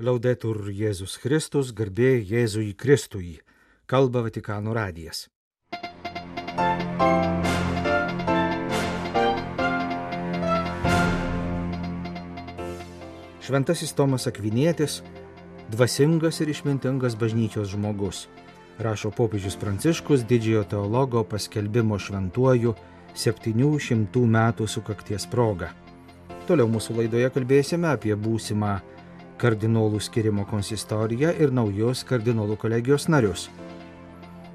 Laudetur Jėzus Kristus, garbė Jėzui Kristui, kalba Vatikano radijas. Šventasis Tomas Akvinėtis - dvasingas ir išmintingas bažnyčios žmogus, rašo popiežius Pranciškus didžiojo teologo paskelbimo šventuoju 700 metų sukakties proga. Toliau mūsų laidoje kalbėsime apie būsimą kardinolų skirimo konsistoriją ir naujus kardinolų kolegijos narius.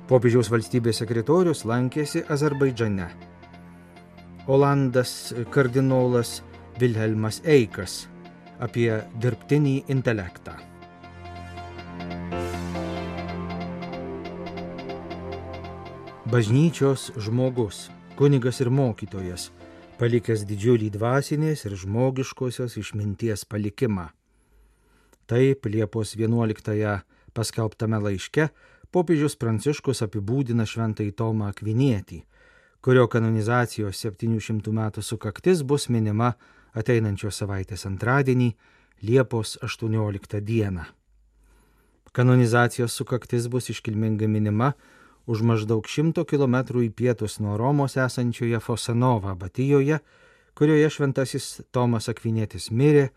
Popiežiaus valstybės sekretorius lankėsi Azerbaidžane. Olandas kardinolas Vilhelmas Eikas apie dirbtinį intelektą. Bažnyčios žmogus, kunigas ir mokytojas, palikęs didžiulį dvasinės ir žmogiškosios išminties palikimą. Taip Liepos 11-ąją paskelbtame laiške popiežius Pranciškus apibūdina šventąjį Tomą Akvinietį, kurio kanonizacijos 700 metų sukaktis bus minima ateinančios savaitės antradienį, Liepos 18 dieną. Kanonizacijos sukaktis bus iškilmingai minima už maždaug 100 km į pietus nuo Romos esančioje Fosanova abatijoje, kurioje šventasis Tomas Akvinėtis mirė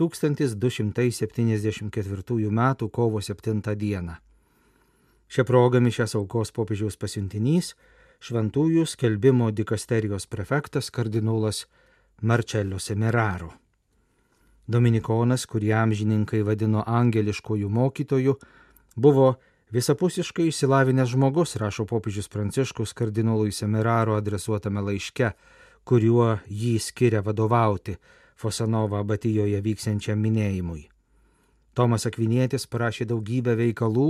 1274 m. kovo 7 d. Šią progą mišęs aukos popiežiaus pasiuntinys, šventųjų skelbimo dikasterijos prefektas kardinolas Marcello Semeraro. Dominikonas, kurį amžininkai vadino angeliškojų mokytojų, buvo visapusiškai išsilavinęs žmogus, rašo popiežius Pranciškus kardinolui Semeraro adresuotame laiške, kuriuo jį skiria vadovauti Fosanovo abatijoje vyksiančiam minėjimui. Tomas Akvinėtis parašė daugybę veikalų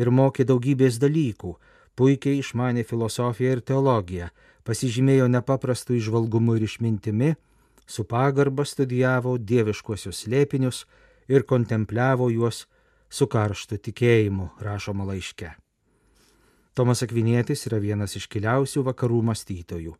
ir mokė daugybės dalykų, puikiai išmanė filosofiją ir teologiją, pasižymėjo nepaprastu išvalgumu ir išmintimi, su pagarba studijavo dieviškuosius slėpinius ir kontempliavo juos su karštu tikėjimu, rašoma laiške. Tomas Akvinėtis yra vienas iškiliausių vakarų mąstytojų.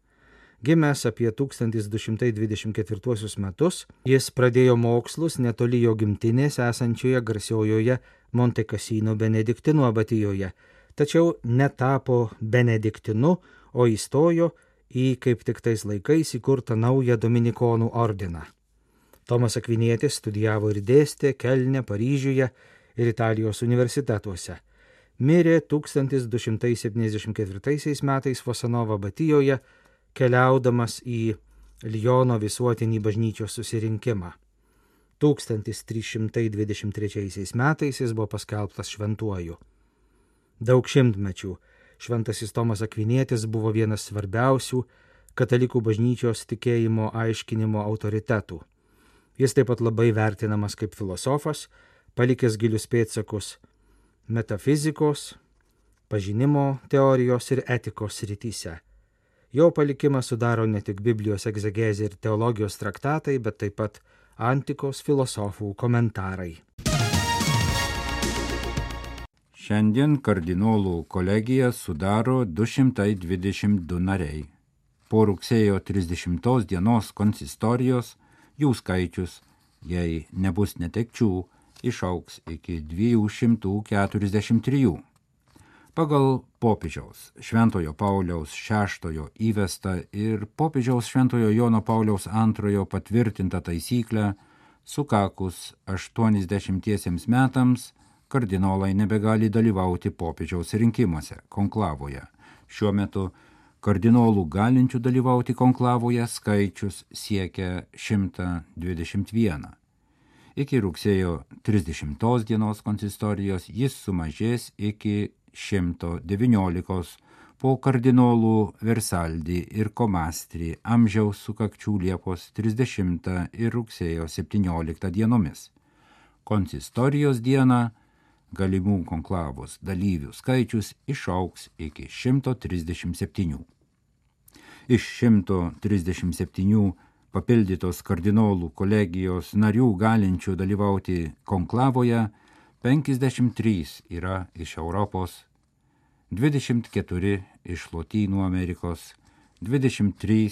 Gimęs apie 1224 metus, jis pradėjo mokslus netoli jo gimtinės esančioje garsiojoje Montekasino Benediktinų abatijoje, tačiau netapo Benediktinu, o įstojo į kaip tik tais laikais įkurtą naują Dominikonų ordiną. Tomas Akvinėtis studijavo ir dėstė Kelne, Paryžiuje ir Italijos universitetuose. Mirė 1274 metais Fosanovo abatijoje, keliaudamas į Lyono visuotinį bažnyčios susirinkimą. 1323 metais jis buvo paskelbtas šventuoju. Daug šimtmečių šventasis Tomas Akvinėtis buvo vienas svarbiausių katalikų bažnyčios tikėjimo aiškinimo autoritetų. Jis taip pat labai vertinamas kaip filosofas, palikęs gilius pėtsakus metafizikos, pažinimo teorijos ir etikos rytise. Jo palikimą sudaro ne tik Biblijos egzegezė ir teologijos traktatai, bet taip pat antikos filosofų komentarai. Šiandien kardinolų kolegiją sudaro 222 nariai. Po rugsėjo 30 dienos konsistorijos jų skaičius, jei nebus netekčių, išauks iki 243. Pagal popiežiaus Šventojo Pauliaus VI įvestą ir popiežiaus Šventojo Jono Pauliaus II patvirtintą taisyklę, sukakus 80 metams kardinolai nebegali dalyvauti popiežiaus rinkimuose, konklavoje. Šiuo metu kardinolų galinčių dalyvauti konklavoje skaičius siekia 121. Iki rugsėjo 30 dienos konsistorijos jis sumažės iki 119 po kardinolų Versaldi ir Komastri amžiaus sukakčių Liepos 30 ir rugsėjo 17 dienomis. Konsistorijos dieną galimų konklavos dalyvių skaičius išauks iki 137. Iš 137 papildytos kardinolų kolegijos narių galinčių dalyvauti konklavoje 53 yra iš Europos, 24 iš Lotynų Amerikos, 23